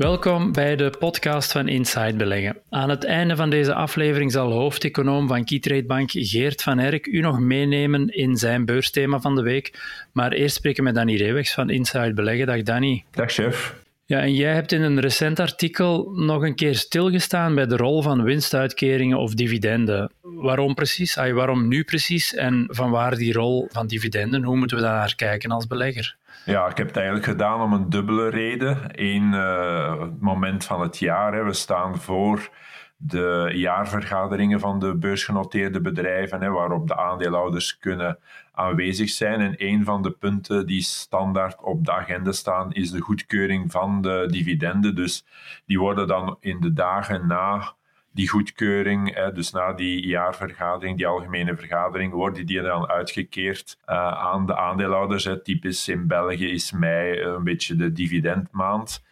Welkom bij de podcast van Inside Beleggen. Aan het einde van deze aflevering zal hoofdeconoom van Keytrade Bank Geert van Erk u nog meenemen in zijn beursthema van de week. Maar eerst spreken we met Danny Reewegs van Inside Beleggen. Dag Danny. Dag chef. Ja, en jij hebt in een recent artikel nog een keer stilgestaan bij de rol van winstuitkeringen of dividenden. Waarom precies? waarom nu precies? En van waar die rol van dividenden? Hoe moeten we daar naar kijken als belegger? Ja, ik heb het eigenlijk gedaan om een dubbele reden. Eén uh, moment van het jaar. Hè. We staan voor de jaarvergaderingen van de beursgenoteerde bedrijven, hè, waarop de aandeelhouders kunnen aanwezig zijn. En een van de punten die standaard op de agenda staan, is de goedkeuring van de dividenden. Dus die worden dan in de dagen na die goedkeuring, hè, dus na die jaarvergadering, die algemene vergadering, worden die dan uitgekeerd uh, aan de aandeelhouders. Hè. Typisch in België is mei een beetje de dividendmaand.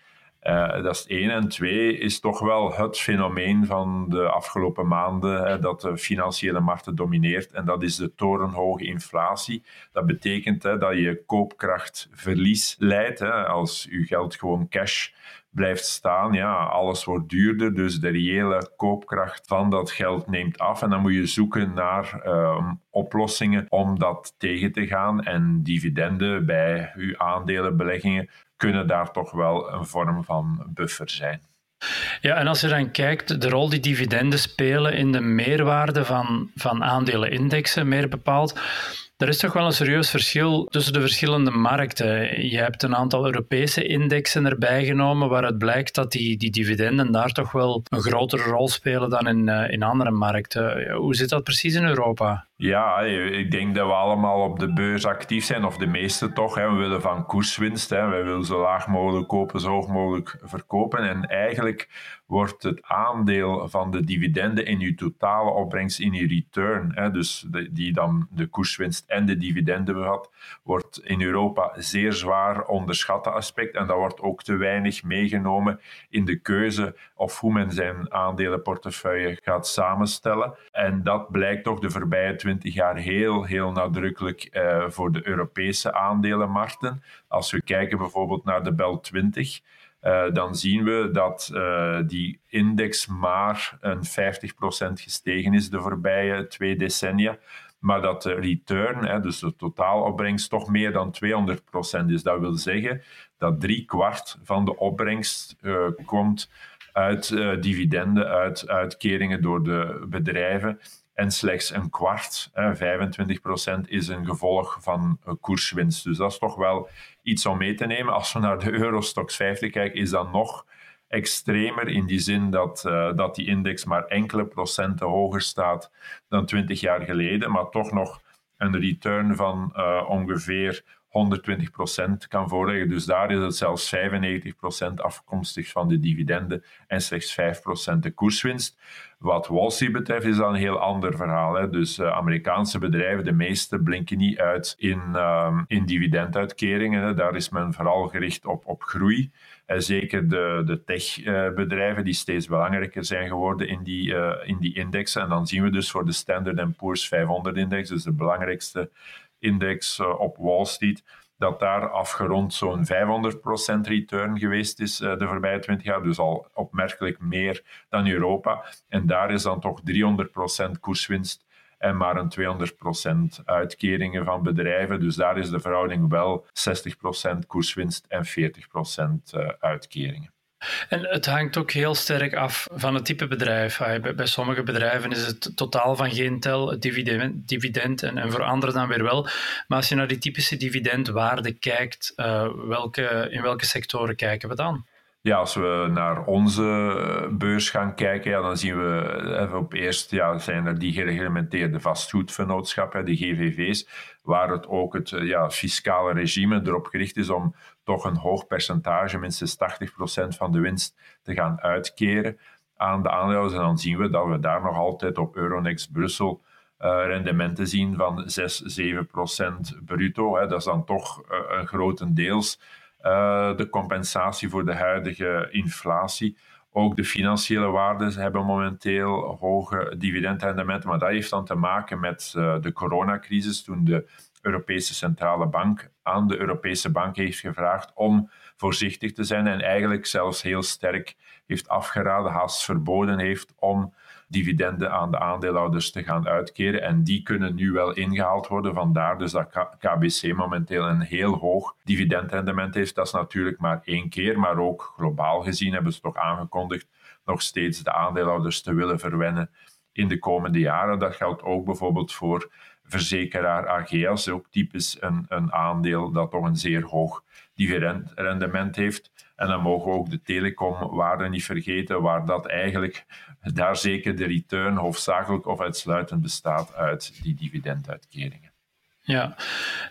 Uh, dat is één. En twee is toch wel het fenomeen van de afgelopen maanden dat de financiële markten domineert. En dat is de torenhoge inflatie. Dat betekent dat je koopkrachtverlies leidt. Als je geld gewoon cash blijft staan, ja, alles wordt duurder, dus de reële koopkracht van dat geld neemt af. En dan moet je zoeken naar uh, oplossingen om dat tegen te gaan. En dividenden bij uw aandelenbeleggingen kunnen daar toch wel een vorm van buffer zijn. Ja, en als je dan kijkt, de rol die dividenden spelen in de meerwaarde van, van aandelenindexen, meer bepaald, er is toch wel een serieus verschil tussen de verschillende markten. Je hebt een aantal Europese indexen erbij genomen waaruit blijkt dat die, die dividenden daar toch wel een grotere rol spelen dan in, uh, in andere markten. Hoe zit dat precies in Europa? Ja, ik denk dat we allemaal op de beurs actief zijn, of de meeste toch. Hè. We willen van koerswinst. Hè. We willen zo laag mogelijk kopen, zo hoog mogelijk verkopen. En eigenlijk wordt het aandeel van de dividenden in je totale opbrengst in je return, hè, dus die dan de koerswinst en de dividenden bevat, wordt in Europa zeer zwaar onderschatte aspect. En dat wordt ook te weinig meegenomen in de keuze of hoe men zijn aandelenportefeuille gaat samenstellen. En dat blijkt toch de voorbije twintig jaar heel, heel nadrukkelijk eh, voor de Europese aandelenmarkten. Als we kijken bijvoorbeeld naar de BEL 20, uh, dan zien we dat uh, die index maar een 50% gestegen is de voorbije twee decennia. Maar dat de return, dus de totaalopbrengst, toch meer dan 200% is. Dat wil zeggen dat drie kwart van de opbrengst komt uit dividenden, uit uitkeringen door de bedrijven. En slechts een kwart, 25%, is een gevolg van koerswinst. Dus dat is toch wel iets om mee te nemen. Als we naar de Eurostox 50 kijken, is dat nog extremer in die zin dat, uh, dat die index maar enkele procenten hoger staat dan 20 jaar geleden, maar toch nog een return van uh, ongeveer 120% kan voorleggen. Dus daar is het zelfs 95% afkomstig van de dividenden en slechts 5% de koerswinst. Wat Wall Street betreft is dat een heel ander verhaal. Hè. Dus uh, Amerikaanse bedrijven, de meeste, blinken niet uit in, uh, in dividenduitkeringen. Hè. Daar is men vooral gericht op, op groei. En zeker de, de techbedrijven die steeds belangrijker zijn geworden in die, uh, in die indexen. En dan zien we dus voor de Standard Poor's 500-index, dus de belangrijkste index uh, op Wall Street, dat daar afgerond zo'n 500% return geweest is uh, de voorbije 20 jaar. Dus al opmerkelijk meer dan Europa. En daar is dan toch 300% koerswinst en maar een 200% uitkeringen van bedrijven. Dus daar is de verhouding wel 60% koerswinst en 40% uh, uitkeringen. En het hangt ook heel sterk af van het type bedrijf. Bij sommige bedrijven is het totaal van geen tel het dividend, en, voor anderen dan weer wel. Maar als je naar die typische dividendwaarde kijkt, uh, welke, in welke sectoren kijken we dan? Ja, als we naar onze beurs gaan kijken, ja, dan zien we even op eerst ja, zijn er die gereglementeerde vastgoedvernootschappen, de GVV's, waar het ook het ja, fiscale regime erop gericht is om toch een hoog percentage, minstens 80% van de winst, te gaan uitkeren aan de aandeelhouders. En dan zien we dat we daar nog altijd op Euronext Brussel rendementen zien van 6, 7 procent bruto. Hè. Dat is dan toch een grotendeels de compensatie voor de huidige inflatie. Ook de financiële waarden hebben momenteel hoge dividendrendementen, maar dat heeft dan te maken met de coronacrisis, toen de Europese Centrale Bank aan de Europese Bank heeft gevraagd om voorzichtig te zijn en eigenlijk zelfs heel sterk heeft afgeraden, haast verboden heeft om dividenden aan de aandeelhouders te gaan uitkeren. En die kunnen nu wel ingehaald worden. Vandaar dus dat KBC momenteel een heel hoog dividendrendement heeft. Dat is natuurlijk maar één keer, maar ook globaal gezien hebben ze toch aangekondigd nog steeds de aandeelhouders te willen verwennen in de komende jaren. Dat geldt ook bijvoorbeeld voor verzekeraar Ageas, ook typisch een, een aandeel dat toch een zeer hoog dividendrendement heeft. En dan mogen we ook de telecomwaarde niet vergeten, waar dat eigenlijk daar zeker de return hoofdzakelijk of uitsluitend bestaat uit die dividenduitkeringen. Ja,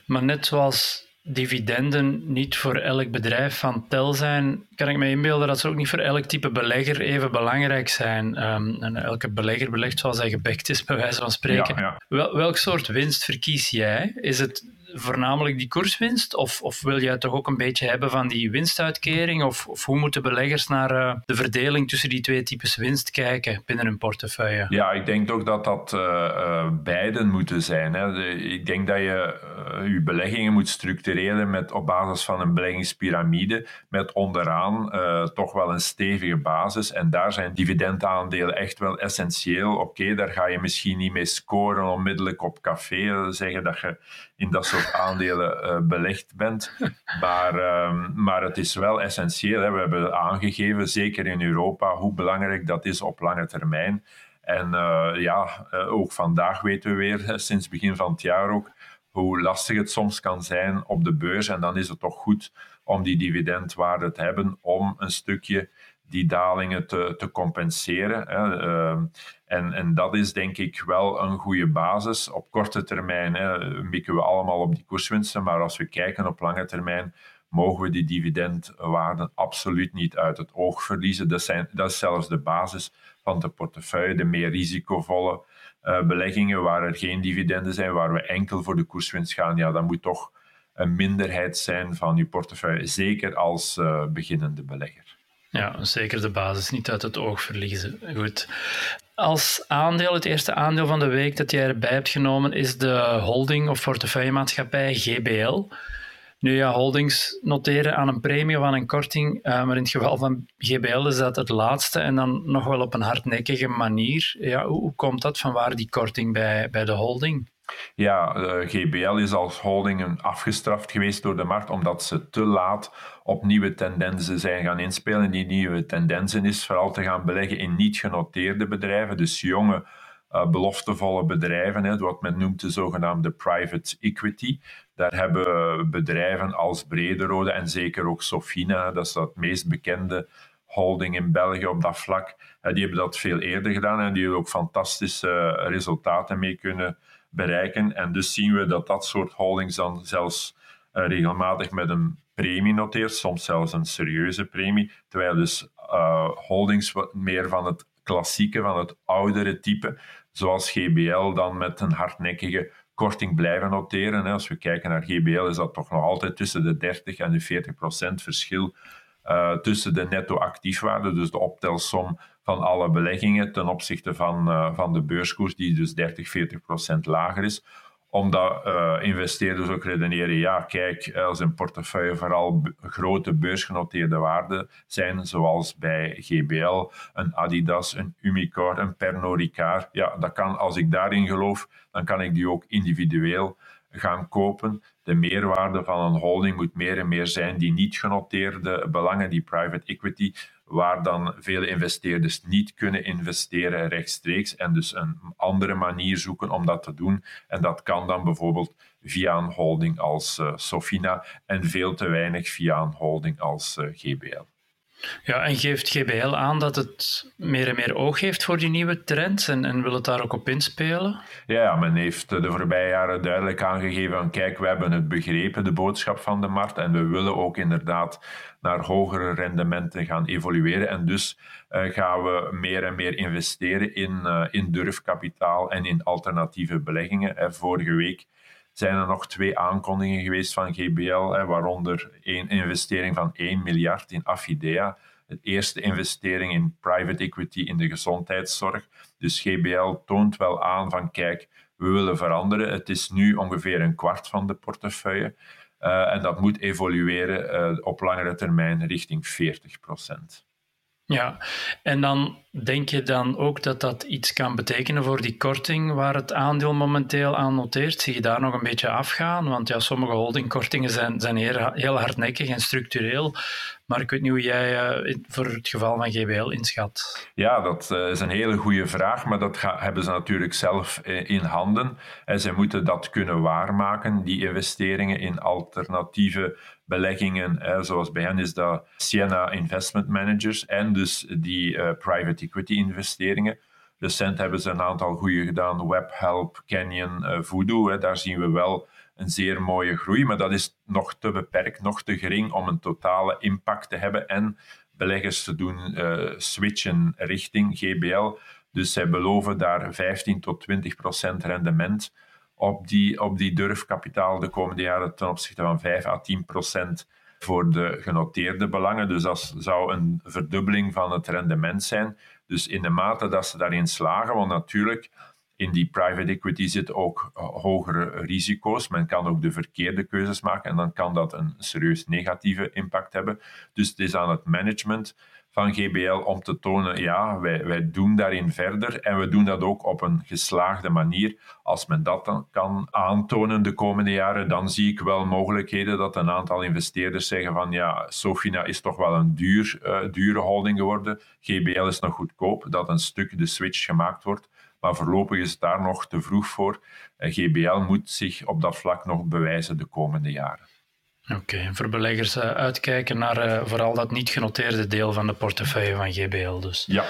maar net zoals dividenden niet voor elk bedrijf van tel zijn, kan ik me inbeelden dat ze ook niet voor elk type belegger even belangrijk zijn. Um, en elke belegger belegt zoals hij gebekt is, bij wijze van spreken. Wel, welk soort winst verkies jij? Is het voornamelijk die koerswinst? Of, of wil jij toch ook een beetje hebben van die winstuitkering? Of, of hoe moeten beleggers naar uh, de verdeling tussen die twee types winst kijken binnen hun portefeuille? Ja, ik denk toch dat dat uh, beiden moeten zijn. Hè. ik denk dat je je beleggingen moet structureren met, op basis van een beleggingspyramide, met onderaan toch wel een stevige basis. En daar zijn dividendaandelen echt wel essentieel. Oké, daar ga je misschien niet mee scoren onmiddellijk op café, zeggen dat je in dat soort aandelen uh, belegd bent. Maar, uh, maar het is wel essentieel. Hè. We hebben aangegeven, zeker in Europa, hoe belangrijk dat is op lange termijn. En uh, ja, eh, ook vandaag weten we weer, sinds begin van het jaar ook, hoe lastig het soms kan zijn op de beurs. En dan is het toch goed om die dividendwaarde te hebben om een stukje die dalingen te, te compenseren. Hè. Ehm, en, en dat is denk ik wel een goede basis. Op korte termijn hè, mikken we allemaal op die koerswinsten, maar als we kijken op lange termijn, mogen we die dividendwaarden absoluut niet uit het oog verliezen. Dat, zijn, dat is zelfs de basis van de portefeuille, de meer risicovolle uh, beleggingen waar er geen dividenden zijn, waar we enkel voor de koerswinst gaan. Ja, dat moet toch een minderheid zijn van je portefeuille, zeker als uh, beginnende belegger. Ja, zeker de basis niet uit het oog verliezen. Goed. Als aandeel, het eerste aandeel van de week dat jij erbij hebt genomen, is de holding of portefeuillemaatschappij GBL. Nu ja, holdings noteren aan een premie of aan een korting, uh, maar in het geval van GBL is dat het laatste en dan nog wel op een hardnekkige manier. Ja, hoe komt dat? Van waar die korting bij, bij de holding? Ja, uh, GBL is als holding afgestraft geweest door de markt omdat ze te laat op nieuwe tendensen zijn gaan inspelen. Die nieuwe tendensen is vooral te gaan beleggen in niet genoteerde bedrijven, dus jonge, uh, beloftevolle bedrijven, wat men noemt de zogenaamde private equity. Daar hebben bedrijven als Brederode en zeker ook Sofina, dat is dat meest bekende holding in België op dat vlak, die hebben dat veel eerder gedaan en die hebben ook fantastische resultaten mee kunnen bereiken. En dus zien we dat dat soort holdings dan zelfs uh, regelmatig met een premie noteert, soms zelfs een serieuze premie, terwijl dus uh, holdings wat meer van het klassieke, van het oudere type, zoals GBL, dan met een hardnekkige korting blijven noteren. Als we kijken naar GBL is dat toch nog altijd tussen de 30 en de 40 procent verschil uh, tussen de netto actiefwaarde, dus de optelsom van alle beleggingen ten opzichte van, uh, van de beurskoers, die dus 30, 40 procent lager is. Omdat uh, investeerders ook redeneren, ja, kijk, als een portefeuille vooral grote beursgenoteerde waarden zijn, zoals bij GBL, een Adidas, een Umicore, een Pernod Ricard, ja, dat kan, als ik daarin geloof, dan kan ik die ook individueel gaan kopen. De meerwaarde van een holding moet meer en meer zijn die niet genoteerde belangen, die private equity, waar dan vele investeerders niet kunnen investeren rechtstreeks en dus een andere manier zoeken om dat te doen. En dat kan dan bijvoorbeeld via een holding als uh, Sofina en veel te weinig via een holding als uh, GBL. Ja, en geeft GBL aan dat het meer en meer oog heeft voor die nieuwe trends en, wil het daar ook op inspelen? Ja, men heeft de voorbije jaren duidelijk aangegeven van kijk, we hebben het begrepen, de boodschap van de markt, en we willen ook inderdaad naar hogere rendementen gaan evolueren. En dus uh, gaan we meer en meer investeren in, uh, in durfkapitaal en in alternatieve beleggingen. En vorige week zijn er nog twee aankondigingen geweest van GBL, waaronder één investering van 1 miljard in Affidea. De eerste investering in private equity in de gezondheidszorg. Dus GBL toont wel aan van kijk, we willen veranderen. Het is nu ongeveer een kwart van de portefeuille. Uh, en dat moet evolueren uh, op langere termijn richting 40 procent. Ja, en dan denk je dan ook dat dat iets kan betekenen voor die korting waar het aandeel momenteel aan noteert? Zie je daar nog een beetje afgaan? Want ja, sommige holdingkortingen zijn, zijn heel, hardnekkig en structureel. Maar ik weet niet hoe jij uh, voor het geval van GBL inschat. Ja, dat uh, is een hele goede vraag, maar dat hebben ze natuurlijk zelf uh, in handen. En ze moeten dat kunnen waarmaken, die investeringen in alternatieve beleggingen, zoals bij hen is dat Siena Investment Managers en dus die uh, private equity investeringen. Recent hebben ze een aantal goede gedaan, WebHelp, Canyon, uh, Voodoo. Hè, daar zien we wel een zeer mooie groei, maar dat is nog te beperkt, nog te gering om een totale impact te hebben en beleggers te doen uh, switchen richting GBL. Dus zij beloven daar 15 tot 20 procent rendement op die, op die durfkapitaal de komende jaren ten opzichte van 5 à 10 procent voor de genoteerde belangen. Dus dat zou een verdubbeling van het rendement zijn. Dus in de mate dat ze daarin slagen, want natuurlijk in die private equity zitten ook hogere risico's. Men kan ook de verkeerde keuzes maken en dan kan dat een serieus negatieve impact hebben. Dus het is aan het management van GBL om te tonen, ja, wij, wij doen daarin verder en we doen dat ook op een geslaagde manier. Als men dat dan kan aantonen de komende jaren, dan zie ik wel mogelijkheden dat een aantal investeerders zeggen van ja, Sofina is toch wel een duur, uh, dure holding geworden, GBL is nog goedkoop, dat een stuk de switch gemaakt wordt. Maar voorlopig is het daar nog te vroeg voor. GBL moet zich op dat vlak nog bewijzen de komende jaren. Oké, voor beleggers uh, uitkijken naar uh, vooral dat niet genoteerde deel van de portefeuille van GBL dus. Ja.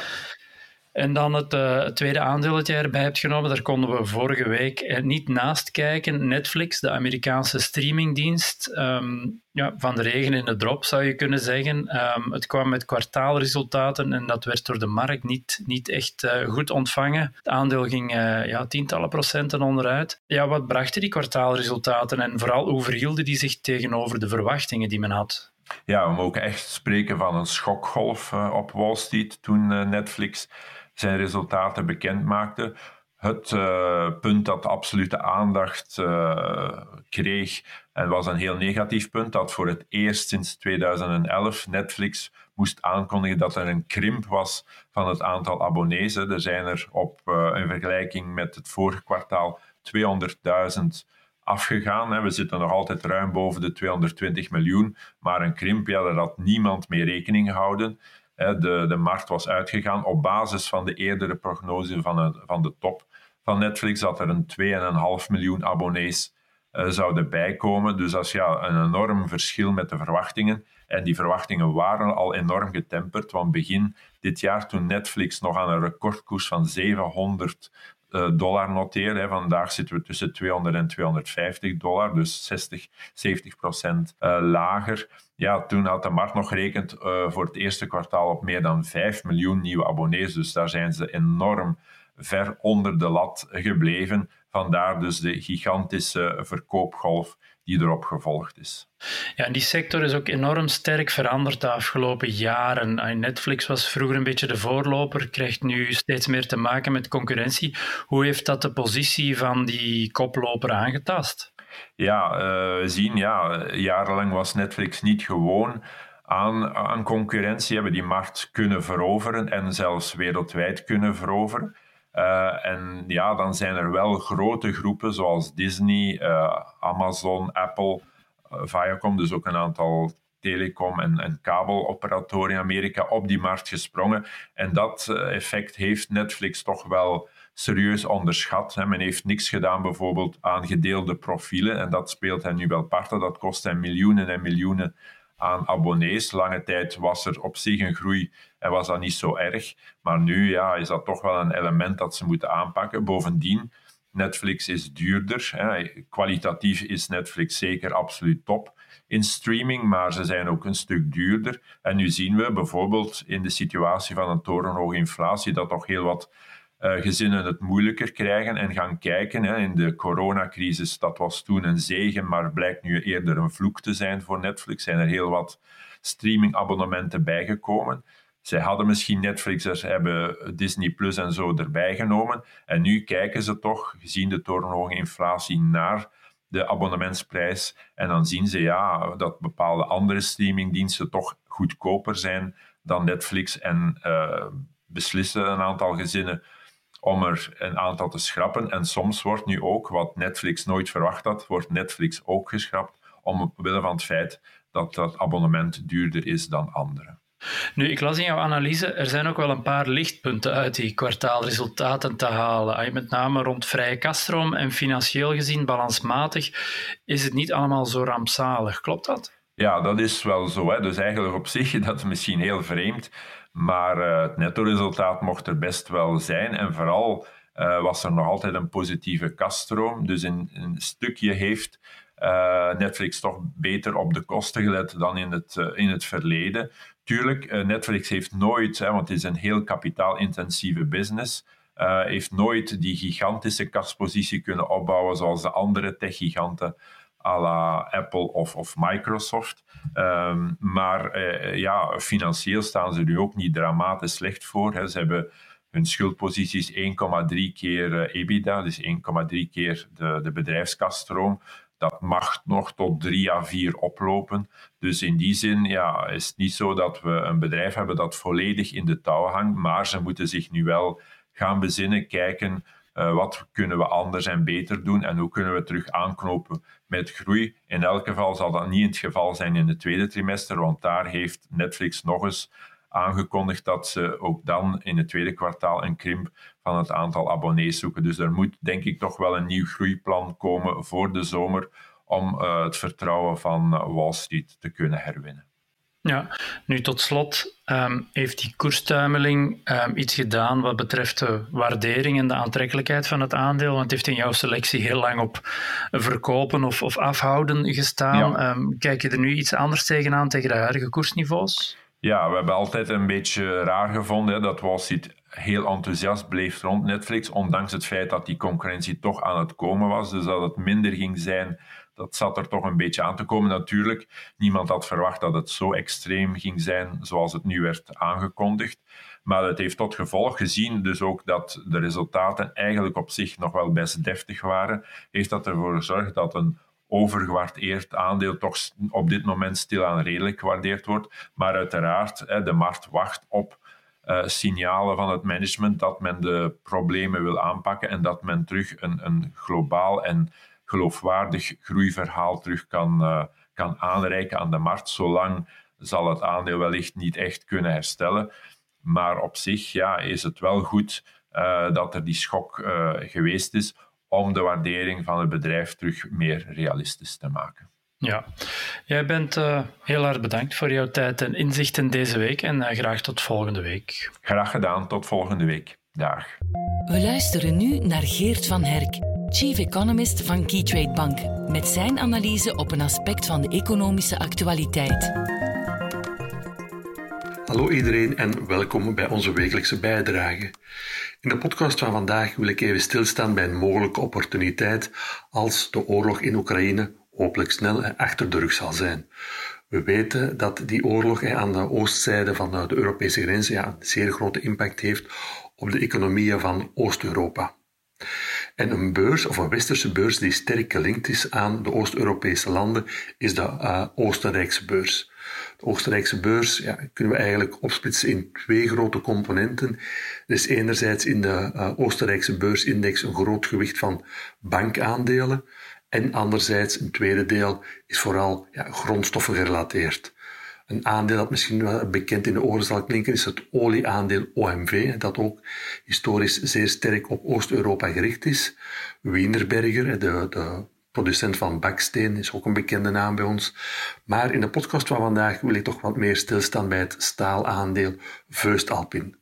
En dan het, uh, het, tweede aandeel dat jij erbij hebt genomen, daar konden we vorige week niet naast kijken. Netflix, de Amerikaanse streamingdienst. Um, ja, van de regen in de drop zou je kunnen zeggen. Um, het kwam met kwartaalresultaten en dat werd door de markt niet, niet echt uh, goed ontvangen. Het aandeel ging ja, tientallen procenten onderuit. Ja, wat brachten die kwartaalresultaten en vooral hoe verhielden die zich tegenover de verwachtingen die men had? Ja, we mogen echt spreken van een schokgolf op Wall Street toen Netflix zijn resultaten bekend maakte. Het uh, punt dat absolute aandacht uh, kreeg en was een heel negatief punt, dat voor het eerst sinds 2011 Netflix moest aankondigen dat er een krimp was van het aantal abonnees. Er zijn er op, uh, in vergelijking met het vorige kwartaal 200.000 afgegaan. We zitten nog altijd ruim boven de 220 miljoen, maar een krimp, ja, daar had niemand mee rekening gehouden. De, de markt was uitgegaan op basis van de eerdere prognose van, van de top van Netflix dat er een 2,5 miljoen abonnees uh, zouden bijkomen. Dus dat is ja, een enorm verschil met de verwachtingen. En die verwachtingen waren al enorm getemperd, want begin dit jaar toen Netflix nog aan een recordkoers van 700 uh, dollar noteerde. Hè. Vandaag zitten we tussen 200 en 250 dollar, dus 60, 70 procent uh, lager. Ja, toen had de markt nog gerekend uh, voor het eerste kwartaal op meer dan 5 miljoen nieuwe abonnees. Dus daar zijn ze enorm ver onder de lat gebleven. Vandaar dus de gigantische verkoopgolf die erop gevolgd is. Ja, en die sector is ook enorm sterk veranderd de afgelopen jaren. Netflix was vroeger een beetje de voorloper, krijgt nu steeds meer te maken met concurrentie. Hoe heeft dat de positie van die koploper aangetast? Ja, uh, we zien, ja, jarenlang was Netflix niet gewoon aan, aan concurrentie, hebben die markt kunnen veroveren en zelfs wereldwijd kunnen veroveren. Uh, en ja, dan zijn er wel grote groepen zoals Disney, uh, Amazon, Apple, uh, Viacom, dus ook een aantal telecom- en, en kabeloperatoren in Amerika op die markt gesprongen. En dat effect heeft Netflix toch wel serieus onderschat. Hè. Men heeft niks gedaan bijvoorbeeld aan gedeelde profielen en dat speelt hen nu wel parten. Dat kost hen miljoenen en miljoenen aan abonnees. Lange tijd was er op zich een groei en was dat niet zo erg. Maar nu ja, is dat toch wel een element dat ze moeten aanpakken. Bovendien, Netflix is duurder. Hè. Kwalitatief is Netflix zeker absoluut top in streaming, maar ze zijn ook een stuk duurder. En nu zien we bijvoorbeeld in de situatie van een torenhoge inflatie dat toch heel wat gezinnen het moeilijker krijgen en gaan kijken. Hè. In de coronacrisis, dat was toen een zegen, maar blijkt nu eerder een vloek te zijn voor Netflix. Zijn er heel wat streamingabonnementen bijgekomen. Zij hadden misschien Netflix, ze hebben Disney Plus en zo erbij genomen. En nu kijken ze toch, gezien de torenhoge inflatie, naar de abonnementsprijs. En dan zien ze ja, dat bepaalde andere streamingdiensten toch goedkoper zijn dan Netflix. En uh, beslissen een aantal gezinnen om er een aantal te schrappen. En soms wordt nu ook, wat Netflix nooit verwacht had, wordt Netflix ook geschrapt omwille van het feit dat dat abonnement duurder is dan andere. Nu, ik las in jouw analyse, er zijn ook wel een paar lichtpunten uit die kwartaalresultaten te halen. Met name rond vrije kaststroom en financieel gezien balansmatig is het niet allemaal zo rampzalig. Klopt dat? Ja, dat is wel zo. Hè. Dus eigenlijk op zich, dat is misschien heel vreemd, maar uh, het netto-resultaat mocht er best wel zijn. En vooral uh, was er nog altijd een positieve kaststroom. Dus in een stukje heeft uh, Netflix toch beter op de kosten gelet dan in het, in het verleden. Tuurlijk, Netflix heeft nooit, hè, want het is een heel kapitaalintensieve business, heeft nooit die gigantische kaspositie kunnen opbouwen zoals de andere techgiganten à la Apple of, of Microsoft. Um, maar uh, ja, financieel staan ze nu ook niet dramatisch slecht voor. Hè. Ze hebben hun schuldposities 1,3 keer uh, EBITDA, dus 1,3 keer de, de bedrijfskaststroom. Dat mag nog tot 3 à 4 oplopen. Dus in die zin ja, is het niet zo dat we een bedrijf hebben dat volledig in de touw hangt, maar ze moeten zich nu wel gaan bezinnen, kijken uh, wat kunnen we anders en beter doen en hoe kunnen we terug aanknopen met groei. In elk geval zal dat niet het geval zijn in het tweede trimester, want daar heeft Netflix nog eens aangekondigd dat ze ook dan in het tweede kwartaal een krimp van het aantal abonnees zoeken. Dus er moet denk ik toch wel een nieuw groeiplan komen voor de zomer om uh, het vertrouwen van Wall Street te kunnen herwinnen. Ja, nu tot slot um, heeft die koerstuimeling um, iets gedaan wat betreft de waardering en de aantrekkelijkheid van het aandeel. Want het heeft in jouw selectie heel lang op verkopen of, of afhouden gestaan. Ja. Um, kijk je er nu iets anders tegenaan tegen de huidige koersniveaus? Ja, we hebben altijd een beetje raar gevonden hè, dat Wall Street heel enthousiast bleef rond Netflix, ondanks het feit dat die concurrentie toch aan het komen was. Dus dat het minder ging zijn dat zat er toch een beetje aan te komen natuurlijk. Niemand had verwacht dat het zo extreem ging zijn zoals het nu werd aangekondigd. Maar het heeft tot gevolg gezien, dus ook dat de resultaten eigenlijk op zich nog wel best deftig waren, heeft dat ervoor gezorgd dat een overgewaardeerd aandeel toch op dit moment stilaan redelijk gewaardeerd wordt. Maar uiteraard, de markt wacht op uh, signalen van het management dat men de problemen wil aanpakken en dat men terug een, een globaal en geloofwaardig groeiverhaal terug kan, uh, kan aanreiken aan de markt. Zolang zal het aandeel wellicht niet echt kunnen herstellen. Maar op zich ja, is het wel goed uh, dat er die schok uh, geweest is om de waardering van het bedrijf terug meer realistisch te maken. Ja, jij bent uh, heel erg bedankt voor jouw tijd en inzichten deze week en uh, graag tot volgende week. Graag gedaan, tot volgende week. Dag. We luisteren nu naar Geert van Herk, Chief Economist van Keytrade Bank, met zijn analyse op een aspect van de economische actualiteit. Hallo iedereen en welkom bij onze wekelijkse bijdrage. In de podcast van vandaag wil ik even stilstaan bij een mogelijke opportuniteit als de oorlog in Oekraïne hopelijk snel achter de rug zal zijn. We weten dat die oorlog aan de oostzijde van de Europese ja, een zeer grote impact heeft op de economieën van Oost-Europa. En een beurs, of een westerse beurs, die sterk gelinkt is aan de Oost-Europese landen, is de uh, Oostenrijkse beurs. De Oostenrijkse beurs ja, kunnen we eigenlijk opsplitsen in twee grote componenten. Er is enerzijds in de uh, Oostenrijkse beursindex een groot gewicht van bankaandelen. En anderzijds, een tweede deel is vooral ja, grondstoffen gerelateerd. Een aandeel dat misschien wel bekend in de oren zal klinken is het olieaandeel OMV, dat ook historisch zeer sterk op Oost-Europa gericht is. Wienerberger, de, de producent van baksteen, is ook een bekende naam bij ons. Maar in de podcast van vandaag wil ik toch wat meer stilstaan bij het staalaandeel Voestalpin.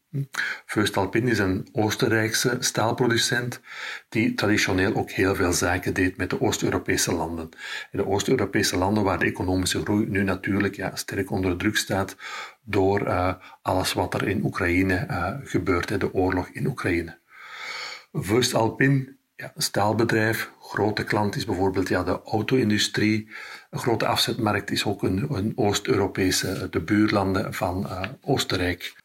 Voestalpin is een Oostenrijkse staalproducent die traditioneel ook heel veel zaken deed met de Oost-Europese landen. De Oost-Europese landen waar de economische groei nu natuurlijk ja, sterk onder druk staat door uh, alles wat er in Oekraïne uh, gebeurt, de oorlog in Oekraïne. Voestalpin, ja, staalbedrijf, grote klant is bijvoorbeeld ja, de auto-industrie. Een grote afzetmarkt is ook een, een Oost-Europese, de buurlanden van uh, Oostenrijk.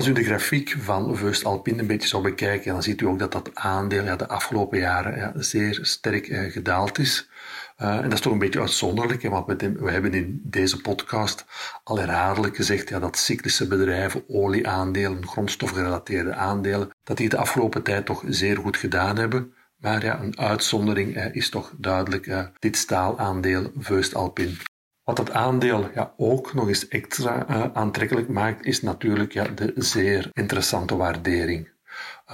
Als u de grafiek van Vust Alpine een beetje zou bekijken, dan ziet u ook dat dat aandeel ja, de afgelopen jaren ja, zeer sterk uh, gedaald is. Uh, en dat is toch een beetje uitzonderlijk, hè, want we, we, hebben in deze podcast al herhaaldelijk gezegd ja, dat cyclische bedrijven, olieaandelen, grondstofgerelateerde aandelen, dat die de afgelopen tijd toch zeer goed gedaan hebben. Maar ja, een uitzondering uh, is toch duidelijk dit staalaandeel Vust Alpine. Wat het aandeel ja, ook nog eens extra uh, aantrekkelijk maakt, is natuurlijk ja, de zeer interessante waardering.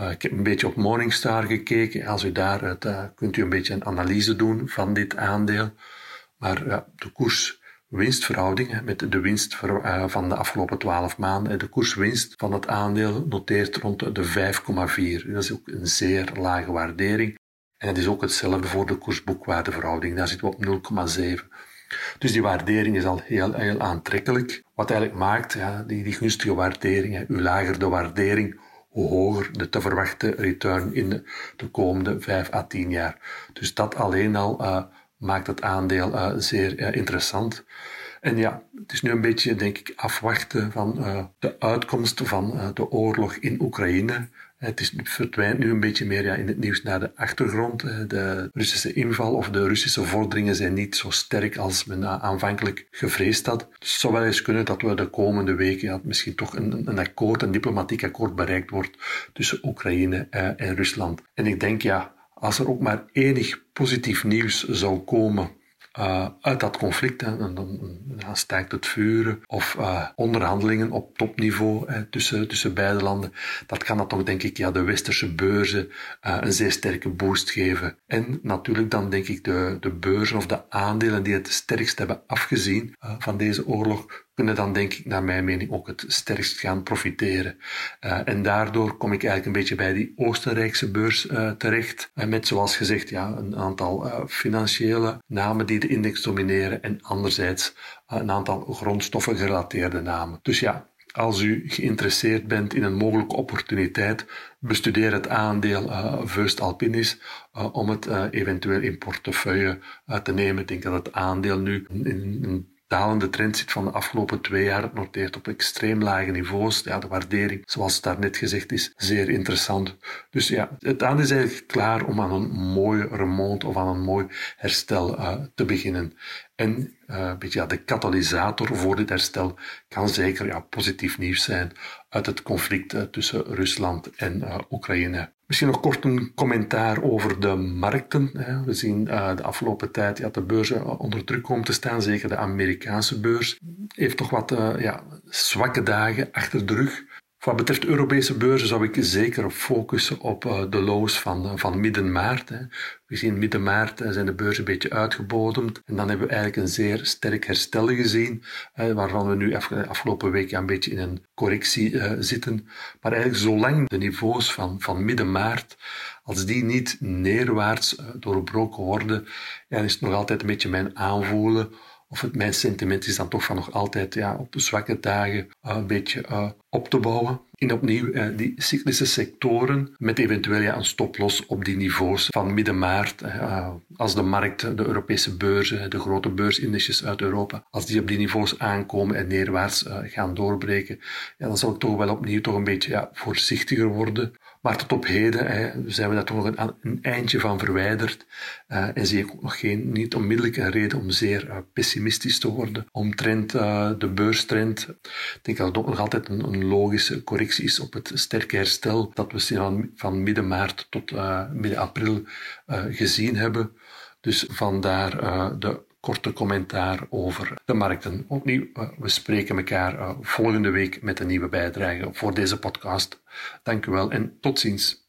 Uh, ik heb een beetje op Morningstar gekeken. Als u daaruit uh, kunt u een beetje een analyse doen van dit aandeel. Maar de koers-winstverhouding met de winst van de afgelopen 12 maanden, de koerswinst van het aandeel noteert rond de 5,4. Dat is ook een zeer lage waardering. En het is ook hetzelfde voor de koersboekwaardeverhouding. Daar zitten we op 0,7. Dus die waardering is al heel, heel aantrekkelijk. Wat eigenlijk maakt, ja, die, die gunstige waardering, hè, hoe lager de waardering, hoe hoger de te verwachte return in de, de komende 5 à 10 jaar. Dus dat alleen al uh, maakt het aandeel uh, zeer uh, interessant. En ja, het is nu een beetje, denk ik, afwachten van de uitkomst van de oorlog in Oekraïne. Het, is, verdwijnt nu een beetje meer ja, in het nieuws naar de achtergrond. De Russische inval of de Russische vorderingen zijn niet zo sterk als men aanvankelijk gevreesd had. Het zou wel eens kunnen dat we de komende weken misschien toch een, een akkoord, een diplomatiek akkoord bereikt wordt tussen Oekraïne eh, en Rusland. En ik denk ja, als er ook maar enig positief nieuws zou komen uh, uit dat conflict, hè, dan, dan, dan het vuren of uh, onderhandelingen op topniveau hè, tussen, tussen beide landen, dat kan dat toch denk ik ja, de westerse beurzen uh, een zeer sterke boost geven. En natuurlijk dan denk ik de, de beurzen of de aandelen die het sterkst hebben afgezien van deze oorlog, kunnen dan denk ik naar mijn mening ook het sterkst gaan profiteren. Uh, en daardoor kom ik eigenlijk een beetje bij die Oostenrijkse beurs uh, terecht. Uh, met zoals gezegd ja, een aantal financiële namen die de index domineren en anderzijds een aantal grondstoffen gerelateerde namen. Dus ja, als u geïnteresseerd bent in een mogelijke opportuniteit, bestudeer het aandeel uh, Vust Alpinis om het eventueel in portefeuille te nemen. Ik denk dat het aandeel nu in, in dalende trend zit van de afgelopen twee jaar. Het noteert op extreem lage niveaus. Ja, de waardering, zoals het net gezegd is, zeer interessant. Dus ja, het aan is eigenlijk klaar om aan een mooi remont of aan een mooi herstel uh, te beginnen. En uh, beetje, ja, de katalysator voor dit herstel kan zeker ja, positief nieuws zijn uit het conflict uh, tussen Rusland en Oekraïne. Misschien nog kort een commentaar over de markten. We zien uh, de afgelopen tijd ja, de beurzen onder druk komen te staan. Zeker de Amerikaanse beurs heeft toch wat uh, ja, zwakke dagen achter de rug. Wat betreft Europese beurzen zou ik zeker focussen op uh, de lows van, van midden maart. We zien midden maart zijn de beurzen een beetje uitgebodemd. En dan hebben we eigenlijk een zeer sterk herstel gezien, waarvan we nu af, afgelopen week een beetje in een correctie zitten. Maar eigenlijk zolang de niveaus van, van midden maart, als die niet neerwaarts doorbroken worden, ja, is het nog altijd een beetje mijn aanvoelen of het, mijn sentiment is dan toch van nog altijd ja, op de zwakke dagen uh, een beetje uh, op te bouwen. En opnieuw uh, die cyclische sectoren met eventueel ja, een stoploss op die niveaus van midden maart. als de markt, de Europese beurzen, de grote beursindexes uit Europa, als die op die niveaus aankomen en neerwaarts gaan doorbreken, ja, dan zal ik toch wel opnieuw toch een beetje ja, voorzichtiger worden. Maar tot op heden hè, zijn we daar toch nog een, eindje van verwijderd. Uh, en zie ik ook nog geen, niet onmiddellijke reden om zeer uh, pessimistisch te worden. Omtrent uh, de beurstrend. Ik denk dat het ook nog altijd een, een, logische correctie is op het sterke herstel dat we van, van midden maart tot midden april gezien hebben. Dus vandaar de korte commentaar over de markten. Opnieuw, we spreken elkaar volgende week met een nieuwe bijdrage voor deze podcast. Dank u wel en tot ziens.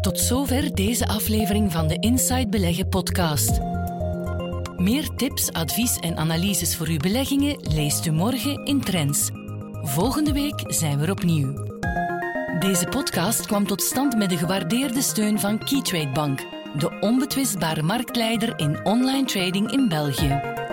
Tot zover deze aflevering van de Inside Beleggen podcast. Meer tips, advies en analyses voor uw beleggingen leest u morgen in Trends. Volgende week zijn we er opnieuw. Deze podcast kwam tot stand met de gewaardeerde steun van Keytrade Bank, de onbetwistbare marktleider in online trading in België.